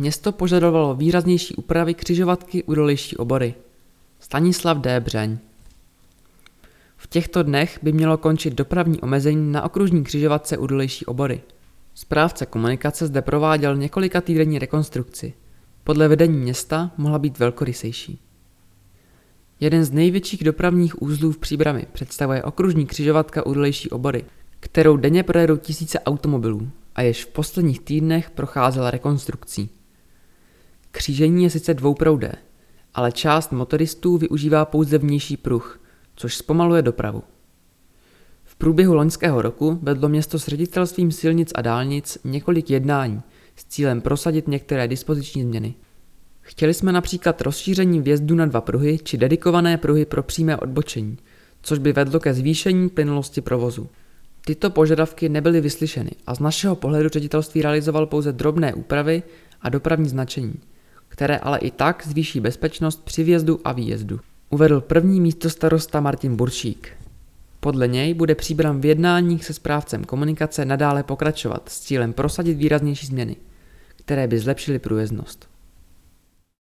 Město požadovalo výraznější úpravy křižovatky u dolejší obory. Stanislav D. Břeň V těchto dnech by mělo končit dopravní omezení na okružní křižovatce u dolejší obory. Správce komunikace zde prováděl několika týdenní rekonstrukci. Podle vedení města mohla být velkorysejší. Jeden z největších dopravních úzlů v Příbrami představuje okružní křižovatka u dolejší obory, kterou denně projedou tisíce automobilů a jež v posledních týdnech procházela rekonstrukcí. Křížení je sice dvouproudé, ale část motoristů využívá pouze vnější pruh, což zpomaluje dopravu. V průběhu loňského roku vedlo město s ředitelstvím silnic a dálnic několik jednání s cílem prosadit některé dispoziční změny. Chtěli jsme například rozšíření vjezdu na dva pruhy či dedikované pruhy pro přímé odbočení, což by vedlo ke zvýšení plynulosti provozu. Tyto požadavky nebyly vyslyšeny a z našeho pohledu ředitelství realizoval pouze drobné úpravy a dopravní značení, které ale i tak zvýší bezpečnost při vjezdu a výjezdu. Uvedl první místo starosta Martin Buršík. Podle něj bude příbram v jednáních se správcem komunikace nadále pokračovat s cílem prosadit výraznější změny, které by zlepšily průjezdnost.